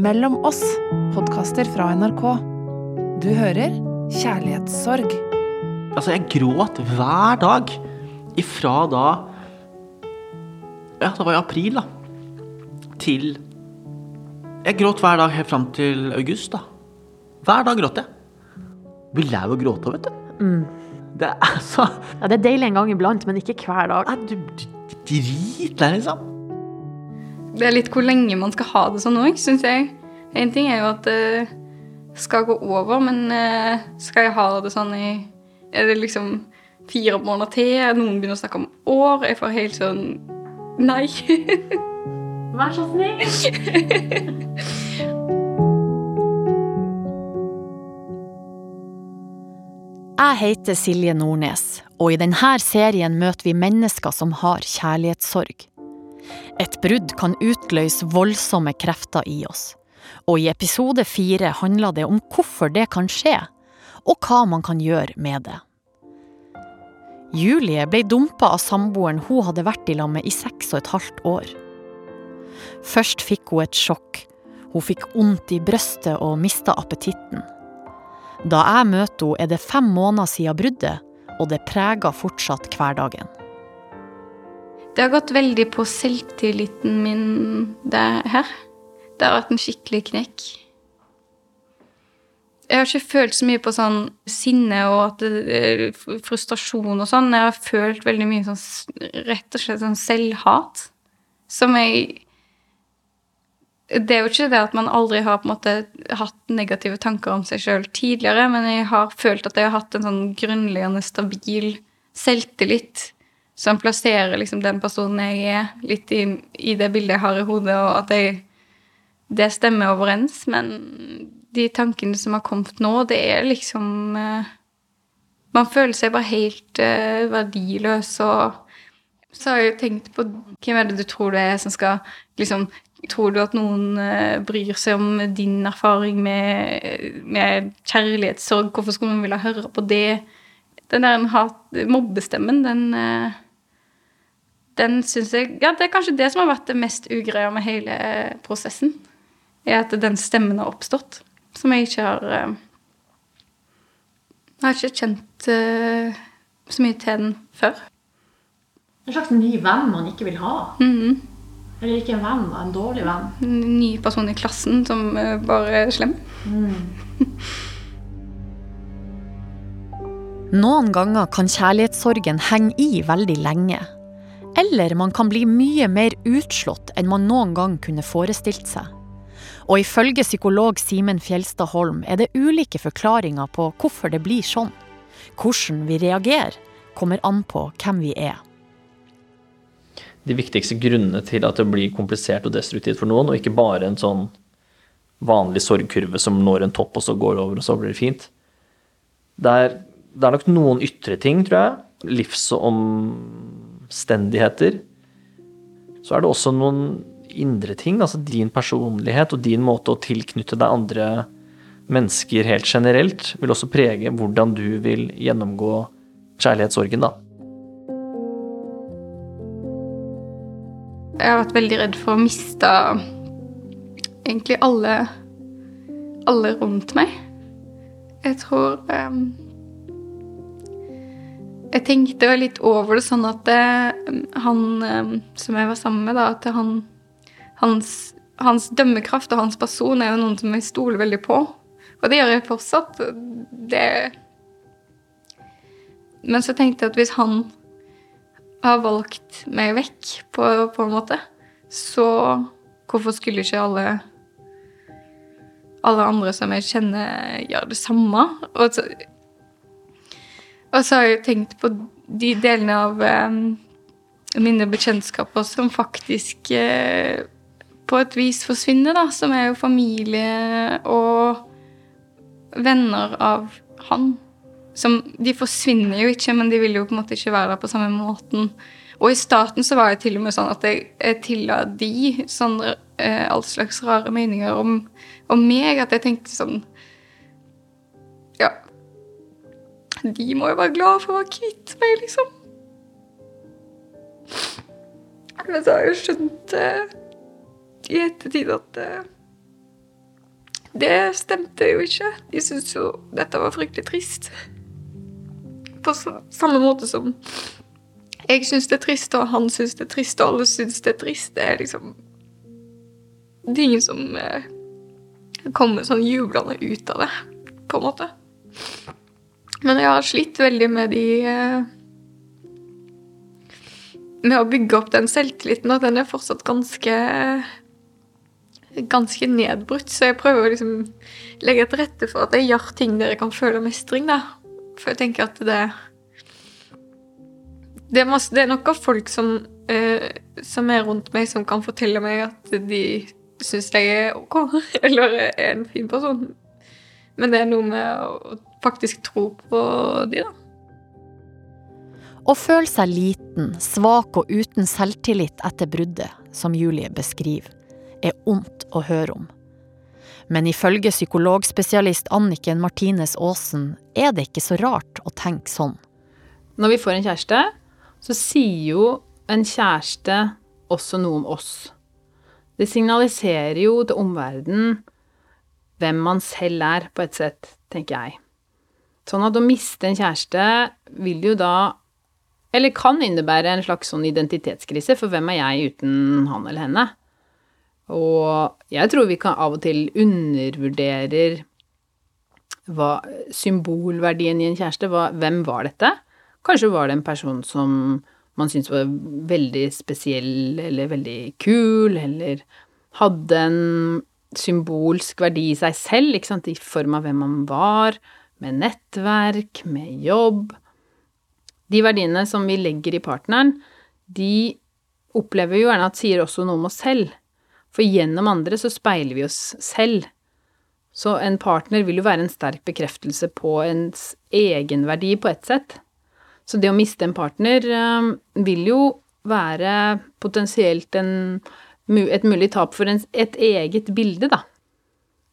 Mellom oss, podkaster fra NRK. Du hører Kjærlighetssorg. Altså, jeg gråt hver dag ifra da Ja, det var i april, da. Til Jeg gråt hver dag helt fram til august, da. Hver dag gråt jeg. Blir lei av å gråte, vet du. Det er så Ja, det er deilig en gang iblant, men ikke hver dag. Nei, du du- dritlei, liksom. Det er litt hvor lenge man skal ha det sånn òg, syns jeg. En ting er jo at det skal gå over, men eh, skal jeg ha det sånn i Er det liksom fire måneder til? Noen begynner å snakke om år. Jeg får helt sånn Nei. Vær så snill. Jeg heter Silje Nordnes, og i denne serien møter vi mennesker som har kjærlighetssorg. Et brudd kan utløse voldsomme krefter i oss. Og i episode fire handler det om hvorfor det kan skje, og hva man kan gjøre med det. Julie ble dumpa av samboeren hun hadde vært i lag med i seks og et halvt år. Først fikk hun et sjokk. Hun fikk vondt i brøstet og mista appetitten. Da jeg møter henne er det fem måneder siden bruddet, og det preger fortsatt hverdagen. Det har gått veldig på selvtilliten min det her. Det har vært en skikkelig knekk. Jeg har ikke følt så mye på sånn sinne og det, eh, frustrasjon og sånn. Jeg har følt veldig mye sånn rett og slett sånn selvhat. Som jeg Det er jo ikke det at man aldri har på en måte hatt negative tanker om seg sjøl tidligere, men jeg har følt at jeg har hatt en sånn grunnleggende stabil selvtillit som plasserer liksom den personen jeg er, litt i, i det bildet jeg har i hodet, og at jeg, det stemmer overens. Men de tankene som har kommet nå, det er liksom eh, Man føler seg bare helt eh, verdiløs, og så har jeg jo tenkt på hvem er det du tror du er som skal liksom Tror du at noen eh, bryr seg om din erfaring med, med kjærlighetssorg? Hvorfor skulle man ville høre på det? Den der hat, mobbestemmen, den Den syns jeg Ja, det er kanskje det som har vært det mest ugreia med hele prosessen. Er at den stemmen har oppstått. Som jeg ikke har eh, Jeg har ikke kjent eh, så mye til den før. En slags ny venn man ikke vil ha. Mhm. Eller ikke en venn, da, en dårlig venn. En ny person i klassen som eh, bare er slem. Noen ganger kan kjærlighetssorgen henge i veldig lenge. Eller man kan bli mye mer utslått enn man noen gang kunne forestilt seg. Og ifølge psykolog Simen Fjelstad Holm er det ulike forklaringer på hvorfor det blir sånn. Hvordan vi reagerer, kommer an på hvem vi er. de viktigste grunnene til at det blir komplisert og destruktivt for noen, og ikke bare en sånn vanlig sorgkurve som når en topp, og så går over, og så blir det fint. Det er, det er nok noen ytre ting, tror jeg. Livsomstendigheter. Så er det også noen indre ting, altså din personlighet og din måte å tilknytte deg andre mennesker helt generelt, vil også prege hvordan du vil gjennomgå kjærlighetssorgen, da. Jeg har vært veldig redd for å miste egentlig alle alle rundt meg. Jeg tror ehm, Jeg tenkte jo litt over det sånn at det, han ehm, som jeg var sammen med, da, at han hans, hans dømmekraft og hans person er jo noen som jeg stoler veldig på. Og det gjør jeg fortsatt. Det Men så tenkte jeg at hvis han har valgt meg vekk, på, på en måte, så hvorfor skulle ikke alle alle andre som jeg kjenner, gjøre det samme? Og så, og så har jeg tenkt på de delene av um, mine bekjentskaper som faktisk uh, på et vis forsvinner, da. Som er jo familie og venner av han. Som, de forsvinner jo ikke, men de vil jo på en måte ikke være der på samme måten. Og i starten så var jeg til og med sånn at jeg, jeg tilla de sånn, eh, all slags rare meninger om, om meg, at jeg tenkte sånn Ja. De må jo være glad for å være kvitt meg, liksom. Men så har jeg jo skjønt eh, i ettertid at eh, det stemte jo ikke. De syntes jo dette var fryktelig trist. På samme måte som jeg syns det er trist, og han syns det er trist, og alle syns det er trist. Det er liksom Det er ingen som eh, kommer sånn jublende ut av det, på en måte. Men jeg har slitt veldig med de eh, Med å bygge opp den selvtilliten, og den er fortsatt ganske ganske nedbrutt, så jeg prøver å liksom legge til rette for at jeg gjør ting der jeg kan føle mestring, da. For jeg tenker at det Det masse, det er noen folk som, eh, som er rundt meg, som kan fortelle meg at de syns jeg er ok, eller er en fin person. Men det er noe med å faktisk tro på de, da. Å føle seg liten, svak og uten selvtillit etter bruddet, som Julie beskriver, er ondt å høre om. Men ifølge psykologspesialist Anniken Martines Aasen er det ikke så rart å tenke sånn. Når vi får en kjæreste, så sier jo en kjæreste også noe om oss. Det signaliserer jo til omverdenen hvem man selv er, på et sett, tenker jeg. Sånn at å miste en kjæreste vil jo da Eller kan innebære en slags sånn identitetskrise, for hvem er jeg uten han eller henne? Og jeg tror vi kan av og til undervurderer hva, symbolverdien i en kjæreste. Hva, hvem var dette? Kanskje var det en person som man syntes var veldig spesiell eller veldig kul, eller hadde en symbolsk verdi i seg selv, ikke sant, i form av hvem man var, med nettverk, med jobb. De verdiene som vi legger i partneren, de opplever vi gjerne at sier også noe om oss selv. For gjennom andre så speiler vi oss selv. Så en partner vil jo være en sterk bekreftelse på ens egenverdi på ett sett. Så det å miste en partner um, vil jo være potensielt en, et mulig tap for en, et eget bilde, da.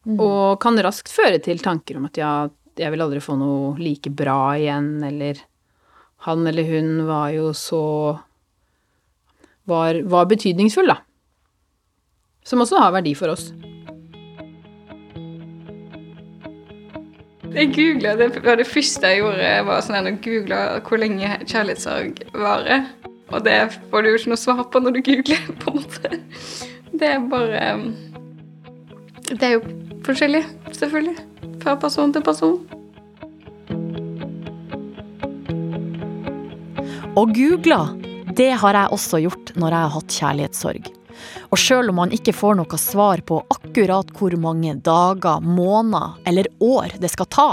Mm. Og kan raskt føre til tanker om at ja, jeg vil aldri få noe like bra igjen, eller han eller hun var jo så var, var betydningsfull, da. Som også har verdi for oss. Jeg googlet, det, var det første jeg gjorde, var sånn å google hvor lenge kjærlighetssorg varer. Og det får du jo ikke noe svar på når du googler, på en måte. Det er bare Det er jo forskjellig, selvfølgelig. Fra person til person. Å google, det har jeg også gjort når jeg har hatt kjærlighetssorg. Og sjøl om man ikke får noe svar på akkurat hvor mange dager, måneder eller år det skal ta,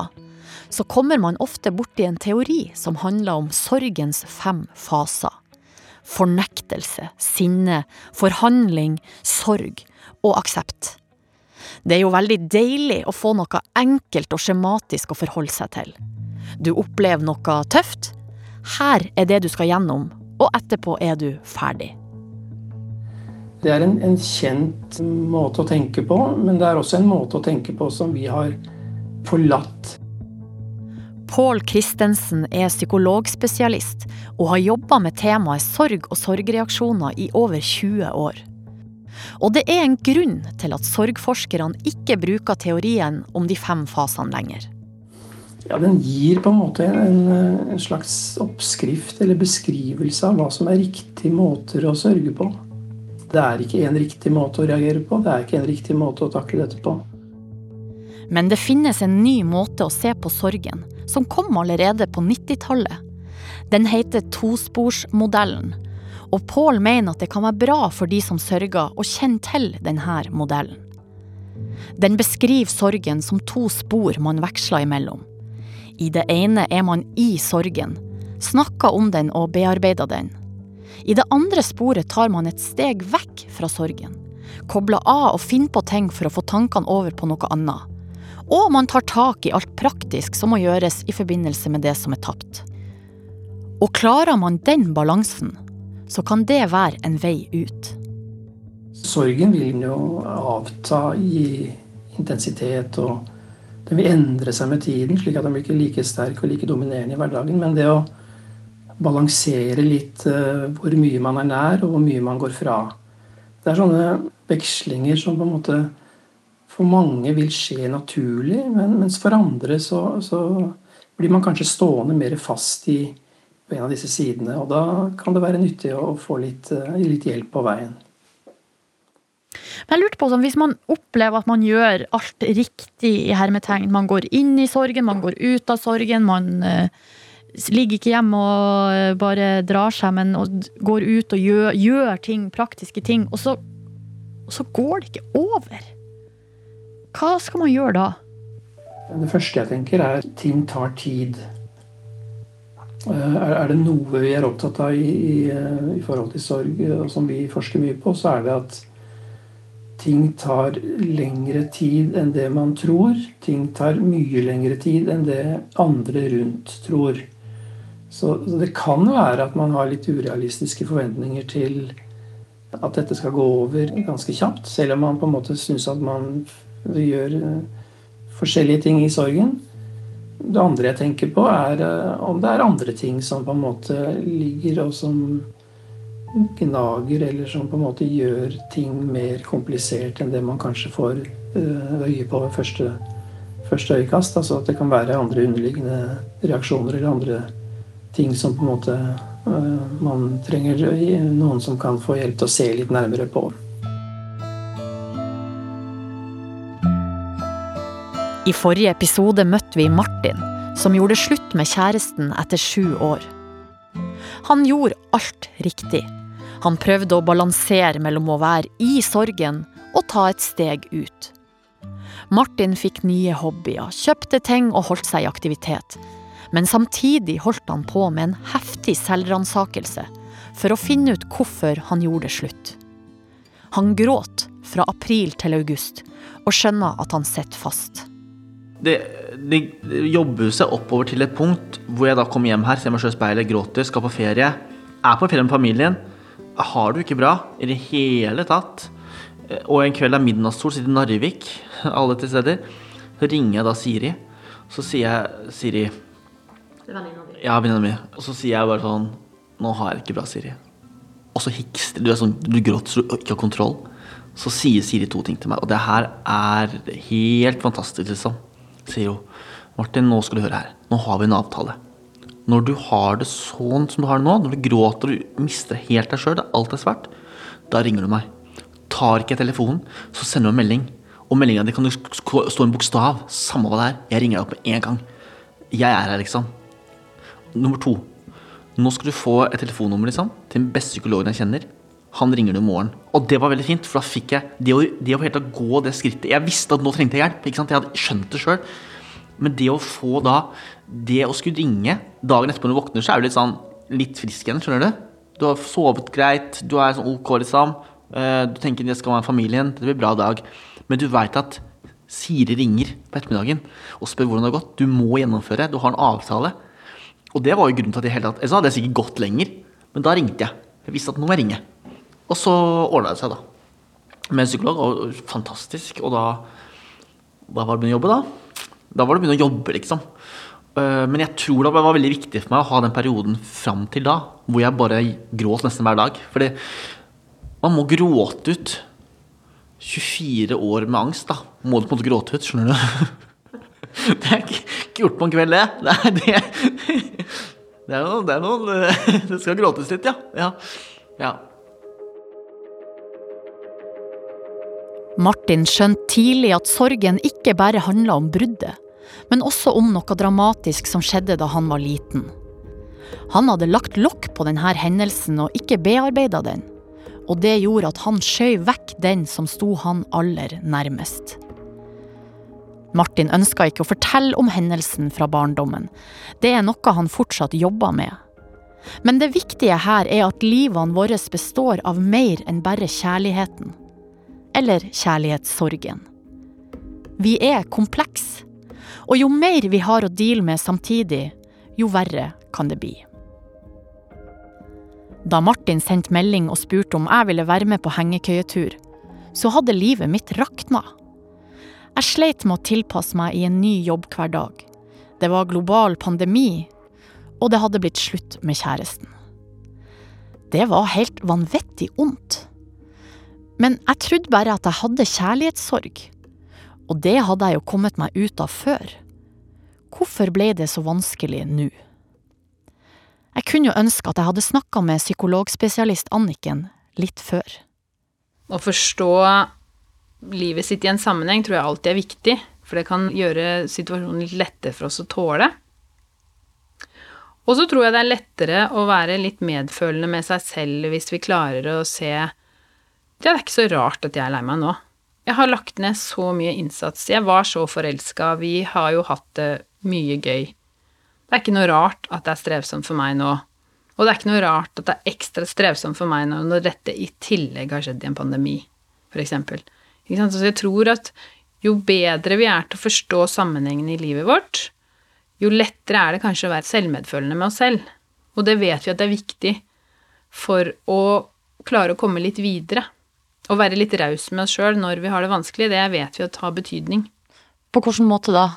så kommer man ofte borti en teori som handler om sorgens fem faser. Fornektelse, sinne, forhandling, sorg og aksept. Det er jo veldig deilig å få noe enkelt og skjematisk å forholde seg til. Du opplever noe tøft. Her er det du skal gjennom, og etterpå er du ferdig. Det er en, en, kjent måte å tenke på, men det er også en måte å tenke på som vi har forlatt. Pål Christensen er psykologspesialist og har jobba med temaet sorg og sorgreaksjoner i over 20 år. Og det er en grunn til at sorgforskerne ikke bruker teorien om de fem fasene lenger. Ja, Den gir på en måte en, en slags oppskrift eller beskrivelse av hva som er riktige måter å sørge på. Det er ikke en riktig måte å reagere på. Det er ikke en riktig måte å takle dette på. Men det finnes en ny måte å se på sorgen, som kom allerede på 90-tallet. Den heter tosporsmodellen. Og Paul mener at det kan være bra for de som sørger, å kjenne til denne modellen. Den beskriver sorgen som to spor man veksler imellom. I det ene er man i sorgen, snakker om den og bearbeider den. I det andre sporet tar man et steg vekk fra sorgen. Kobler av og finner på ting for å få tankene over på noe annet. Og man tar tak i alt praktisk som må gjøres i forbindelse med det som er tapt. Og klarer man den balansen, så kan det være en vei ut. Sorgen vil jo avta i intensitet, og den vil endre seg med tiden, slik at den blir ikke like sterk og like dominerende i hverdagen. Men det å balansere litt uh, hvor mye man er nær, og hvor mye man går fra. Det er sånne vekslinger som på en måte for mange vil skje naturlig, men, mens for andre så, så blir man kanskje stående mer fast i en av disse sidene. Og da kan det være nyttig å få litt, eh, litt hjelp på veien. Men jeg lurte på, sånn, Hvis man opplever at man gjør alt riktig i hermetegn, man går inn i sorgen, man går ut av sorgen, man uh, ligger ikke hjemme og bare drar seg, men går ut og gjør, gjør ting, praktiske ting, og så, og så går det ikke over. Hva skal man gjøre da? Det første jeg tenker, er at ting tar tid. Eh, er det noe vi er opptatt av i, i, i forhold til sorg, og som vi forsker mye på, så er det at ting tar lengre tid enn det man tror. Ting tar mye lengre tid enn det andre rundt tror. Så, så det kan være at man har litt urealistiske forventninger til at dette skal gå over ganske kjapt. Selv om man på en måte syns at man gjør eh, forskjellige ting i sorgen. Det andre jeg tenker på, er eh, om det er andre ting som på en måte ligger og som gnager, eller som på en måte gjør ting mer komplisert enn det man kanskje får eh, øye på ved første, første øyekast. Altså at det kan være andre underliggende reaksjoner eller andre ting som på en måte man trenger noen som kan få hjelp til å se litt nærmere på. I forrige episode møtte vi Martin, som gjorde slutt med kjæresten etter sju år. Han gjorde alt riktig. Han prøvde å balansere mellom å være i sorgen og ta et steg ut. Martin fikk nye hobbyer, kjøpte ting og holdt seg i aktivitet. Men samtidig holdt han på med en heftig selvransakelse for å finne ut hvorfor han gjorde slutt. Han gråt fra april til august og skjønner at han sitter fast. Det, det, jobber seg oppover til et punkt hvor jeg da kommer hjem her, ser meg sjøl i speilet, gråter, skal på ferie. Er på ferie med familien har du ikke bra i det hele tatt. Og en kveld er midnattssol, sitter i Narvik, alle til steder. Så ringer jeg da Siri. Så sier jeg Siri Det er venninna di. Ja, venninna mi. Og så sier jeg bare sånn Nå har jeg det ikke bra, Siri. Og så hikster du. Sånn, du gråter så du ikke har kontroll. Så sier Siri to ting til meg, og det her er helt fantastisk, liksom. Sier hun. Martin, nå skal du høre her. Nå har vi en avtale. Når du har det sånn som du har det nå, når du gråter og mister helt deg sjøl, alt er svart, da ringer du meg. Tar ikke jeg telefonen, så sender du en melding. Og meldinga di kan du stå en bokstav. Samme hva det er. Jeg ringer deg opp med en gang. Jeg er her, liksom. Nummer to. Nå skal du få et telefonnummer liksom, til den beste psykologen jeg kjenner. Han ringer du i morgen. Og det var veldig fint, for da fikk jeg det å, det å helt gå det skrittet Jeg visste at nå trengte jeg hjelp. ikke sant? Jeg hadde skjønt det sjøl. Men det å få da Det å skulle ringe dagen etterpå når du våkner, så er du litt sånn litt frisk igjen, skjønner du. Du har sovet greit, du er sånn ok, liksom. Eh, du tenker det skal være familien, det blir bra dag. Men du veit at Siri ringer på ettermiddagen og spør hvordan det har gått. Du må gjennomføre, du har en avtale. Og det var jo grunnen til at jeg hele tatt Ellers hadde jeg sikkert gått lenger. Men da ringte jeg. Jeg visste at nå må jeg ringe. Og så ordna det seg, da. Med en psykolog. Og fantastisk. Og da, da var det å begynne å jobbe, da. Da var det å begynne å jobbe, liksom. Eh, men jeg tror det var veldig viktig for meg å ha den perioden fram til da, hvor jeg bare gråt nesten hver dag. Fordi man må gråte ut 24 år med angst, da. Må du på en måte gråte ut, skjønner du? Det er ikke, gjort på en kveld, det. Det er, det, det er noe, det er noe Det skal gråtes litt, ja. ja. ja. Martin skjønte tidlig at sorgen ikke bare handla om bruddet, men også om noe dramatisk som skjedde da han var liten. Han hadde lagt lokk på denne hendelsen og ikke bearbeida den, og det gjorde at han skjøv vekk den som sto han aller nærmest. Martin ønska ikke å fortelle om hendelsen fra barndommen, det er noe han fortsatt jobber med. Men det viktige her er at livene våre består av mer enn bare kjærligheten eller kjærlighetssorgen. Vi er kompleks, og jo mer vi har å deale med samtidig, jo verre kan det bli. Da Martin sendte melding og spurte om jeg ville være med på hengekøyetur, så hadde livet mitt rakna. Jeg sleit med å tilpasse meg i en ny jobb hver dag. Det var global pandemi, og det hadde blitt slutt med kjæresten. Det var helt vanvittig ondt. Men jeg trodde bare at jeg hadde kjærlighetssorg. Og det hadde jeg jo kommet meg ut av før. Hvorfor ble det så vanskelig nå? Jeg kunne jo ønske at jeg hadde snakka med psykologspesialist Anniken litt før. Å forstå livet sitt i en sammenheng tror jeg alltid er viktig, for det kan gjøre situasjonen litt lettere for oss å tåle. Og så tror jeg det er lettere å være litt medfølende med seg selv hvis vi klarer å se det er ikke så rart at jeg er lei meg nå. Jeg har lagt ned så mye innsats. Jeg var så forelska. Vi har jo hatt det mye gøy. Det er ikke noe rart at det er strevsomt for meg nå. Og det er ikke noe rart at det er ekstra strevsomt for meg nå når dette i tillegg har skjedd i en pandemi, eksempel. Så jeg tror at jo bedre vi er til å forstå sammenhengen i livet vårt, jo lettere er det kanskje å være selvmedfølende med oss selv. Og det vet vi at det er viktig for å klare å komme litt videre. Å være litt raus med oss sjøl når vi har det vanskelig, det vet vi at har betydning. På hvilken måte da?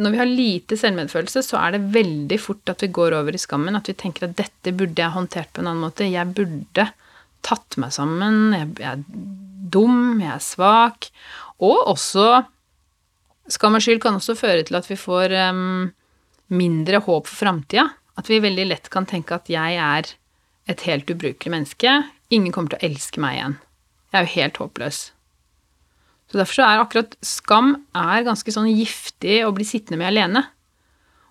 Når vi har lite selvmedfølelse, så er det veldig fort at vi går over i skammen. At vi tenker at dette burde jeg håndtert på en annen måte. Jeg burde tatt meg sammen. Jeg, er dum, jeg er svak. Og også Skam og skyld kan også føre til at vi får um, mindre håp for framtida. At vi veldig lett kan tenke at jeg er et helt ubrukelig menneske. Ingen kommer til å elske meg igjen. Jeg er jo helt håpløs. Så Derfor så er akkurat skam er ganske sånn giftig å bli sittende med alene.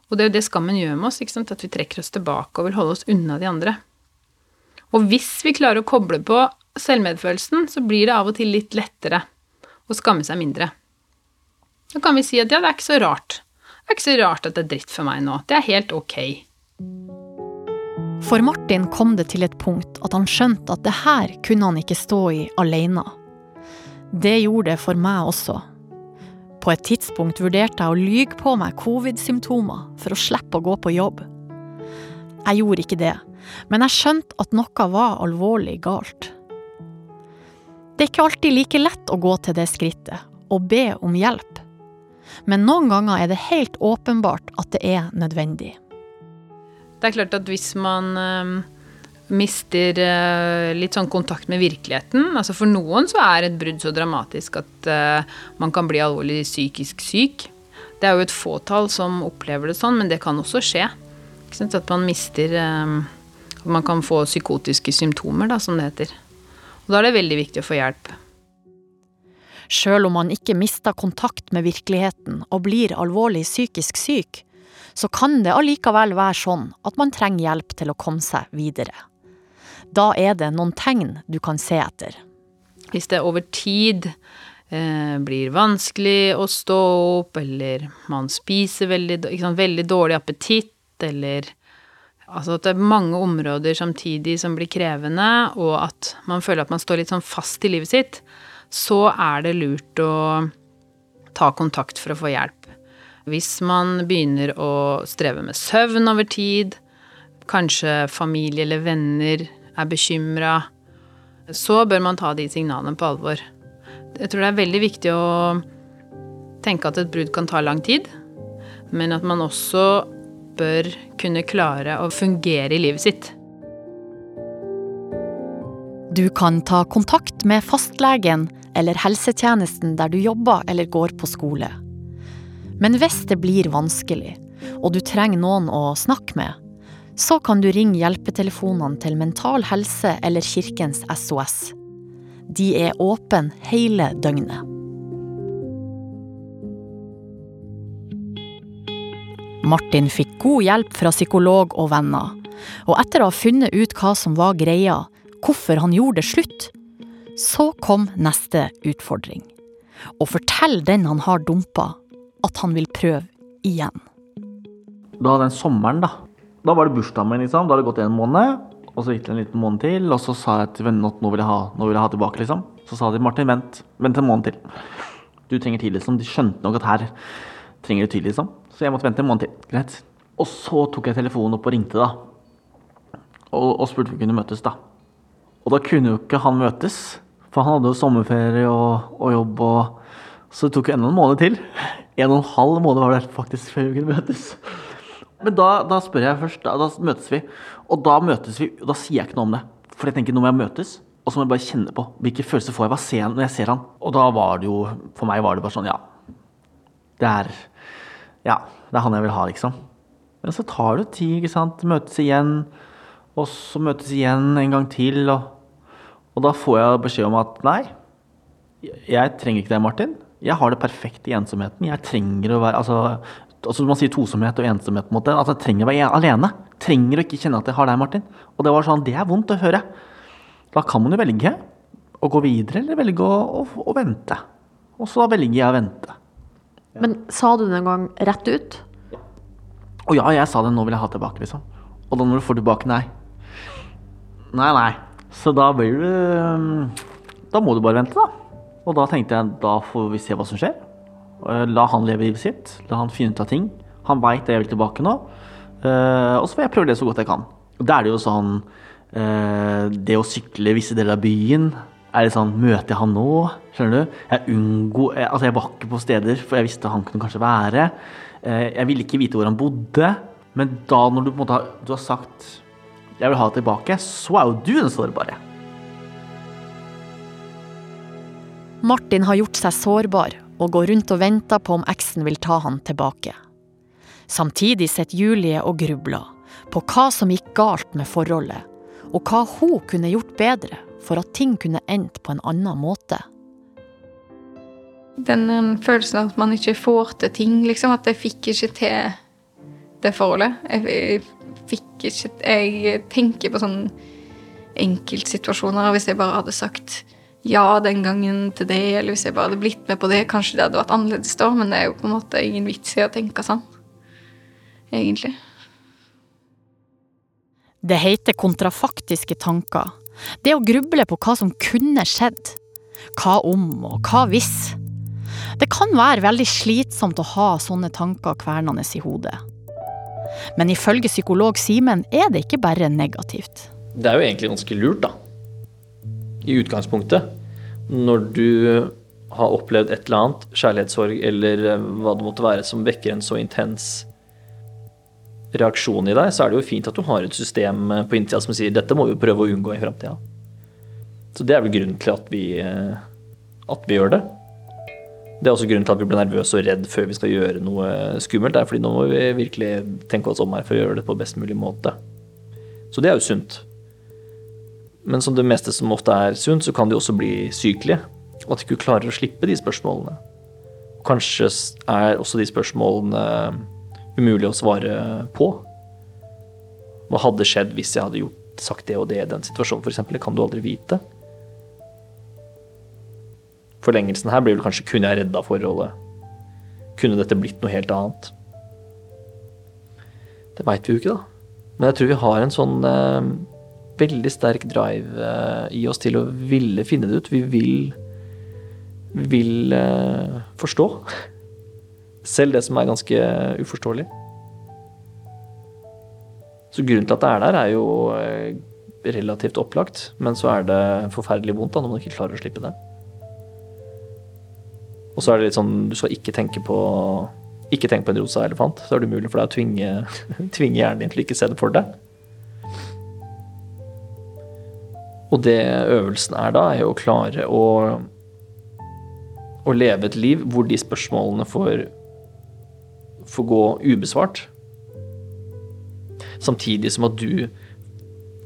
Og det er jo det skammen gjør med oss, at vi trekker oss tilbake og vil holde oss unna de andre. Og hvis vi klarer å koble på selvmedfølelsen, så blir det av og til litt lettere å skamme seg mindre. Da kan vi si at ja, det er ikke så rart. Det er ikke så rart at det er dritt for meg nå. Det er helt ok. For Martin kom det til et punkt at han skjønte at det her kunne han ikke stå i alene. Det gjorde det for meg også. På et tidspunkt vurderte jeg å lyge på meg covid-symptomer for å slippe å gå på jobb. Jeg gjorde ikke det, men jeg skjønte at noe var alvorlig galt. Det er ikke alltid like lett å gå til det skrittet, og be om hjelp men noen ganger er det helt åpenbart at det er nødvendig. Det er klart at hvis man øh, mister uh, litt sånn kontakt med virkeligheten altså For noen så er et brudd så dramatisk at uh, man kan bli alvorlig psykisk syk. Det er jo et fåtall som opplever det sånn, men det kan også skje. At man mister At man kan få psykotiske symptomer, da, som det heter. Og da er det veldig viktig å få hjelp. Sjøl om man ikke mister kontakt med virkeligheten og blir alvorlig psykisk syk, så kan det allikevel være sånn at man trenger hjelp til å komme seg videre. Da er det noen tegn du kan se etter. Hvis det over tid eh, blir vanskelig å stå opp, eller man spiser veldig, sant, veldig dårlig appetitt, eller Altså at det er mange områder samtidig som blir krevende, og at man føler at man står litt sånn fast i livet sitt, så er det lurt å ta kontakt for å få hjelp. Hvis man begynner å streve med søvn over tid, kanskje familie eller venner er bekymra, så bør man ta de signalene på alvor. Jeg tror det er veldig viktig å tenke at et brudd kan ta lang tid, men at man også bør kunne klare å fungere i livet sitt. Du kan ta kontakt med fastlegen eller helsetjenesten der du jobber eller går på skole. Men hvis det blir vanskelig, og du trenger noen å snakke med, så kan du ringe hjelpetelefonene til Mental Helse eller Kirkens SOS. De er åpne hele døgnet. Martin fikk god hjelp fra psykolog og venner, og etter å ha funnet ut hva som var greia, hvorfor han gjorde det slutt, så kom neste utfordring. Å fortelle den han har dumpa, at han vil prøve igjen. Da den sommeren, da. Da var det bursdagen min, liksom. Da hadde det gått en måned. Og så gikk det en liten måned til, og så sa jeg til vennene at nå vil jeg ha, nå vil jeg ha tilbake, liksom. Så sa de Martin, vent. Vent en måned til. Du trenger tid, liksom. De skjønte nok at her trenger du tid, liksom. Så jeg måtte vente en måned til. Greit. Og så tok jeg telefonen opp og ringte, da. Og, og spurte om vi kunne møtes, da. Og da kunne jo ikke han møtes. For han hadde jo sommerferie og, og jobb, og så det tok jo enda en måned til. En og en halv måned var det faktisk før vi kunne møtes. Men da, da spør jeg først, da, da, møtes vi. Og da møtes vi, og da sier jeg ikke noe om det. For jeg tenker nå må jeg møtes, og så må jeg bare kjenne på hvilke følelser får jeg hva ser når jeg ser han. Og da var det jo, for meg var det bare sånn, ja, Det er Ja, det er han jeg vil ha, liksom. Men så tar det tid, ikke sant. Møtes igjen, og så møtes igjen en gang til, og, og da får jeg beskjed om at nei, jeg trenger ikke deg, Martin. Jeg har det perfekt i ensomheten. Jeg trenger å være Altså, altså man sier tosomhet og ensomhet måte. Altså, jeg trenger å være alene. Trenger å ikke kjenne at jeg har deg, Martin. Og det var sånn, det er vondt å høre. Da kan man jo velge å gå videre, eller velge å, å, å vente. Og så velger jeg å vente. Men sa du det en gang rett ut? Å ja, jeg sa det, nå vil jeg ha tilbake, liksom. Og da når du får tilbake, nei. Nei, nei. Så da blir du Da må du bare vente, da. Og da tenkte jeg, da får vi se hva som skjer. Eh, La han leve livet sitt. La han finne ut av ting. Han veit jeg vil tilbake nå. Eh, og så får jeg prøve det så godt jeg kan. Og da er det jo sånn eh, Det å sykle visse deler av byen er det sånn Møter jeg han nå? Skjønner du? Jeg unngår Altså, jeg var ikke på steder, for jeg visste han kunne kanskje være. Jeg ville ikke vite hvor han bodde. Men da når du på en måte har, du har sagt 'jeg vil ha det tilbake', så er jo du den sårbare. Martin har gjort seg sårbar og går rundt og venter på om eksen vil ta han tilbake. Samtidig sitter Julie og grubler på hva som gikk galt med forholdet, og hva hun kunne gjort bedre for at ting kunne endt på en annen måte. Den eh, følelsen av at man ikke får til ting, liksom. At jeg fikk ikke til det forholdet. Jeg, fikk ikke Jeg tenker på sånne enkeltsituasjoner. Hvis jeg bare hadde sagt ja den gangen til det, eller hvis jeg bare hadde blitt med på det, kanskje det hadde vært annerledes da, men det er jo på en måte ingen vits i å tenke sånn. Egentlig. Det heter kontrafaktiske tanker. Det å gruble på hva som kunne skjedd. Hva om, og hva hvis? Det kan være veldig slitsomt å ha sånne tanker kvernende i hodet. Men ifølge psykolog Simen er det ikke bare negativt. Det er jo egentlig ganske lurt, da. I utgangspunktet. Når du har opplevd et eller annet, kjærlighetssorg eller eh, hva det måtte være, som vekker en så intens reaksjon i deg, så er det jo fint at du har et system eh, på innsida som sier dette må vi prøve å unngå i framtida. Så det er vel grunnen til at vi, eh, at vi gjør det. Det er også grunnen til at vi blir nervøse og redd før vi skal gjøre noe skummelt. Det er fordi nå må vi virkelig tenke oss om her for å gjøre det på best mulig måte. Så det er jo sunt. Men som det meste som ofte er sunt, så kan de også bli sykelige. Og at de ikke klarer å slippe de spørsmålene. Kanskje er også de spørsmålene umulig å svare på. Hva hadde skjedd hvis jeg hadde gjort, sagt det og det i den situasjonen, f.eks.? Det kan du aldri vite. Forlengelsen her blir vel kanskje kunne jeg redda forholdet? Kunne dette blitt noe helt annet? Det veit vi jo ikke, da. Men jeg tror vi har en sånn eh, veldig sterk drive eh, i oss til å ville finne det ut. Vi vil, vi vil eh, forstå. Selv det som er ganske uforståelig. Så grunnen til at det er der, er jo eh, relativt opplagt, men så er det forferdelig vondt da, når man ikke klarer å slippe det. Og så er det litt sånn, du skal ikke tenke på ikke tenk på en rosa elefant. Så er det umulig for deg å tvinge, tvinge hjernen din til å ikke se det for deg. Og det øvelsen er da, er jo å klare å, å leve et liv hvor de spørsmålene får, får gå ubesvart. Samtidig som at du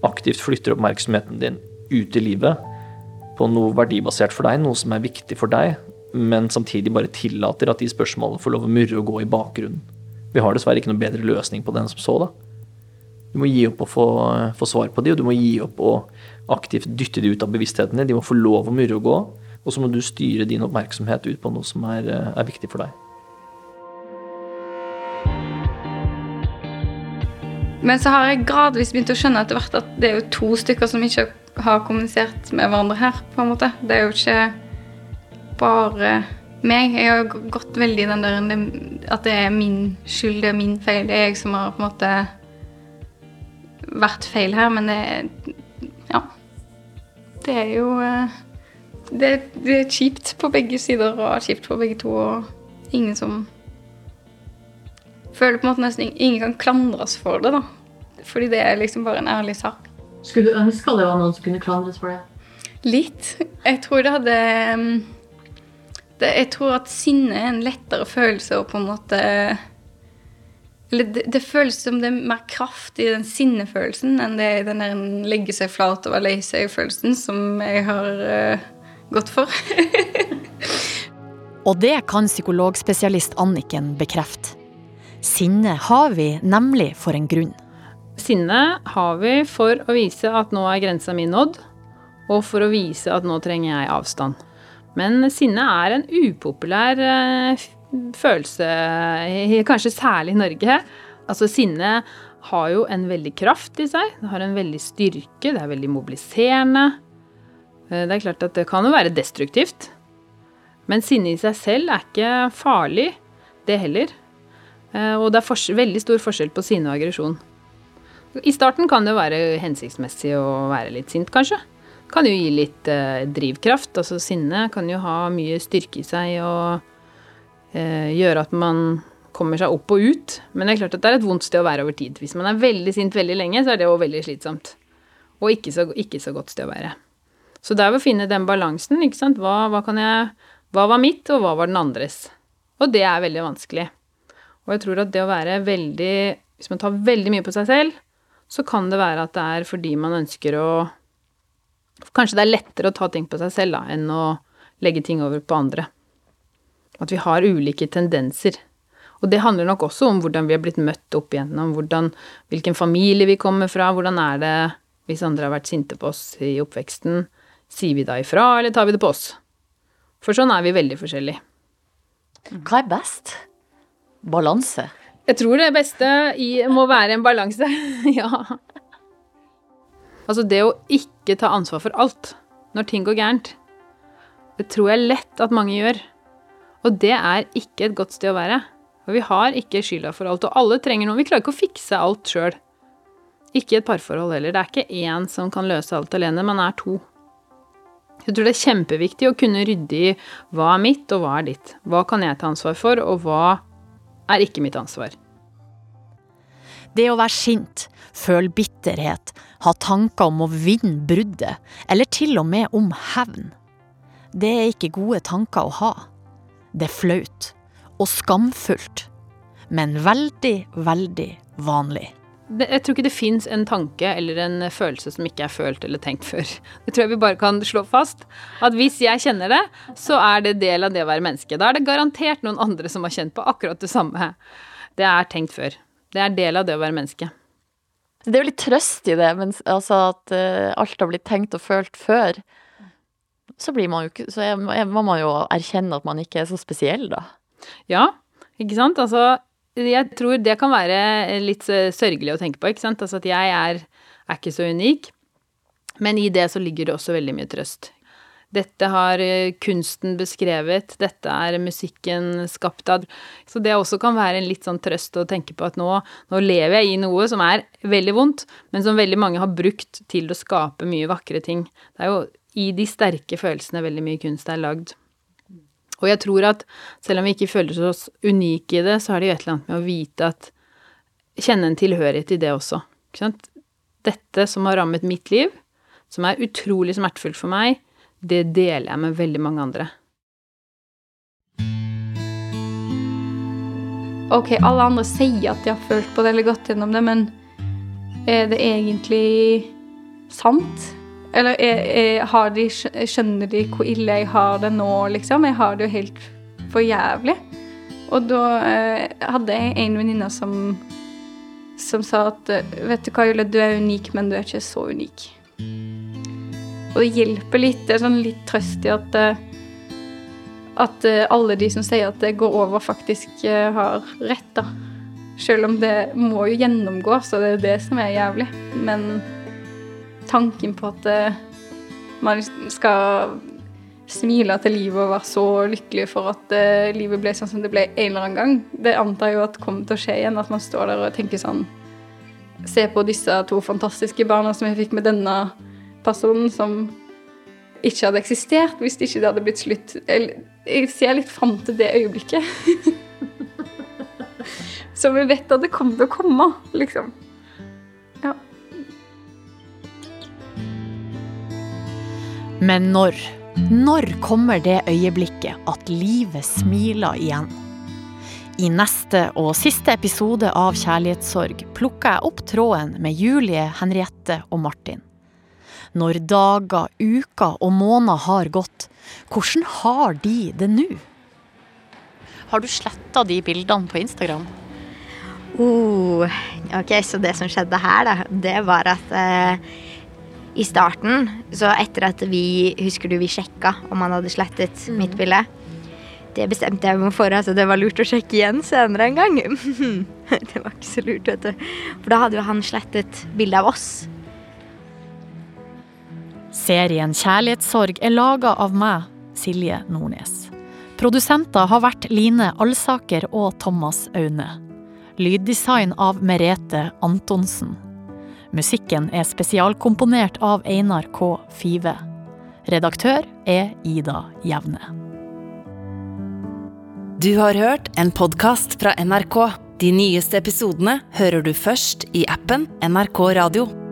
aktivt flytter oppmerksomheten din ut i livet på noe verdibasert for deg, noe som er viktig for deg, men samtidig bare tillater at de spørsmålene får lov å murre og gå i bakgrunnen. Vi har dessverre ikke noen bedre løsning på den som så, da. Du må gi opp å få, få svar på de, og du må gi opp å aktivt dytte de ut av bevisstheten din. De må få lov å murre og gå, og så må du styre din oppmerksomhet ut på noe som er, er viktig for deg. Men så har jeg gradvis begynt å skjønne etter hvert at det er jo to stykker som ikke har kommunisert med hverandre her. på en måte. Det er jo ikke bare meg. Jeg har gått veldig i den der at det er min skyld, det er min feil. Det er jeg som har på en måte vært feil her, men det Ja. Det er jo eh, det, det er kjipt på begge sider og kjipt for begge to, og ingen som føler på en måte nesten ingen kan klandres for det, da. Fordi det er liksom bare en ærlig sak. Skulle du ønske det var noen som kunne klandres for det? Litt. Jeg tror det hadde mm, det, jeg tror at sinne er en lettere følelse å på en måte det, det, føles som det er mer kraft i den sinnefølelsen enn det er den der legge seg flat og være lei seg-følelsen som jeg har uh, gått for. og det kan psykologspesialist Anniken bekrefte. Sinne har vi nemlig for en grunn. Sinne har vi for å vise at nå er grensa mi nådd, og for å vise at nå trenger jeg avstand. Men sinne er en upopulær eh, følelse, kanskje særlig i Norge. Altså sinne har jo en veldig kraft i seg. Det har en veldig styrke, det er veldig mobiliserende. Eh, det er klart at det kan jo være destruktivt. Men sinne i seg selv er ikke farlig, det heller. Eh, og det er veldig stor forskjell på sinne og aggresjon. I starten kan det være hensiktsmessig å være litt sint, kanskje kan jo gi litt eh, drivkraft. Altså sinne kan jo ha mye styrke i seg og gjøre at man kommer seg opp og ut. Men det er klart at det er et vondt sted å være over tid. Hvis man er veldig sint veldig lenge, så er det jo veldig slitsomt. Og ikke så, ikke så godt sted å være. Så det er å finne den balansen, ikke sant. Hva, hva, jeg, hva var mitt, og hva var den andres? Og det er veldig vanskelig. Og jeg tror at det å være veldig Hvis man tar veldig mye på seg selv, så kan det være at det er fordi man ønsker å Kanskje det er lettere å ta ting på seg selv da, enn å legge ting over på andre. At vi har ulike tendenser. Og det handler nok også om hvordan vi har blitt møtt opp igjennom, hvordan, hvilken familie vi kommer fra, hvordan er det hvis andre har vært sinte på oss i oppveksten. Sier vi da ifra, eller tar vi det på oss? For sånn er vi veldig forskjellige. Hva er best? Balanse? Jeg tror det beste i, må være en balanse, ja. Altså det å ikke ta ansvar for alt når ting går gærent, det tror jeg lett at mange gjør. Og det er ikke et godt sted å være. For vi har ikke skylda for alt, og alle trenger noe. Vi klarer ikke å fikse alt sjøl. Ikke et parforhold heller. Det er ikke én som kan løse alt alene, man er to. Jeg tror det er kjempeviktig å kunne rydde i hva er mitt, og hva er ditt. Hva kan jeg ta ansvar for, og hva er ikke mitt ansvar. Det å være sint, føle bitterhet, ha tanker om å vinne bruddet, eller til og med om hevn. Det er ikke gode tanker å ha. Det er flaut. Og skamfullt. Men veldig, veldig vanlig. Jeg tror ikke det fins en tanke eller en følelse som ikke er følt eller tenkt før. Det tror jeg vi bare kan slå fast. At hvis jeg kjenner det, så er det del av det å være menneske. Da er det garantert noen andre som har kjent på akkurat det samme. Det er tenkt før. Det er del av det å være menneske. Det er jo litt trøst i det, men altså at uh, alt har blitt tenkt og følt før. Så blir man jo ikke Så må man jo erkjenne at man ikke er så spesiell, da. Ja, ikke sant. Altså, jeg tror det kan være litt sørgelig å tenke på, ikke sant. Altså at jeg er, er ikke så unik. Men i det så ligger det også veldig mye trøst. Dette har eh, kunsten beskrevet, dette er musikken skapt av Så det også kan være en litt sånn trøst å tenke på at nå, nå, lever jeg i noe som er veldig vondt, men som veldig mange har brukt til å skape mye vakre ting. Det er jo i de sterke følelsene veldig mye kunst er lagd. Og jeg tror at selv om vi ikke føler oss unike i det, så er det jo et eller annet med å vite at Kjenne en tilhørighet i det også. Ikke sant? Dette som har rammet mitt liv, som er utrolig smertefullt for meg, det deler jeg med veldig mange andre. Ok, alle andre sier at de har følt på det eller gått gjennom det, men er det egentlig sant? Eller er, er, de, skjønner de hvor ille jeg har det nå, liksom? Jeg har det jo helt for jævlig. Og da eh, hadde jeg en venninne som, som sa at vet du hva, Julie, du er unik, men du er ikke så unik. Og det hjelper litt. Det er sånn litt trøst i at, eh, at eh, alle de som sier at det går over, faktisk eh, har rett, da. Selv om det må jo gjennomgås, og det er det som er jævlig. Men tanken på at man skal smile til livet og være så lykkelig for at livet ble sånn som det ble en eller annen gang, det antar jeg jo at kommer til å skje igjen. At man står der og tenker sånn Se på disse to fantastiske barna som jeg fikk med denne personen som ikke hadde eksistert hvis ikke det hadde blitt slutt. Jeg ser litt fram til det øyeblikket. Så vi vet at det kommer til å komme, liksom. Men når Når kommer det øyeblikket at livet smiler igjen? I neste og siste episode av Kjærlighetssorg plukker jeg opp tråden med Julie, Henriette og Martin. Når dager, uker og måneder har gått, hvordan har de det nå? Har du sletta de bildene på Instagram? Oh, ok, så det som skjedde her, da, det var at eh, i starten, så etter at vi Husker du vi sjekka om han hadde slettet mitt bilde? Det bestemte jeg meg for. Altså, det var lurt å sjekke igjen senere en gang. det var ikke så lurt, vet du. For da hadde jo han slettet bildet av oss. Serien Kjærlighetssorg er laga av meg, Silje Nordnes. Produsenter har vært Line Alsaker og Thomas Aune. Lyddesign av Merete Antonsen. Musikken er spesialkomponert av Einar K. Five. Redaktør er Ida Jevne. Du har hørt en podkast fra NRK. De nyeste episodene hører du først i appen NRK Radio.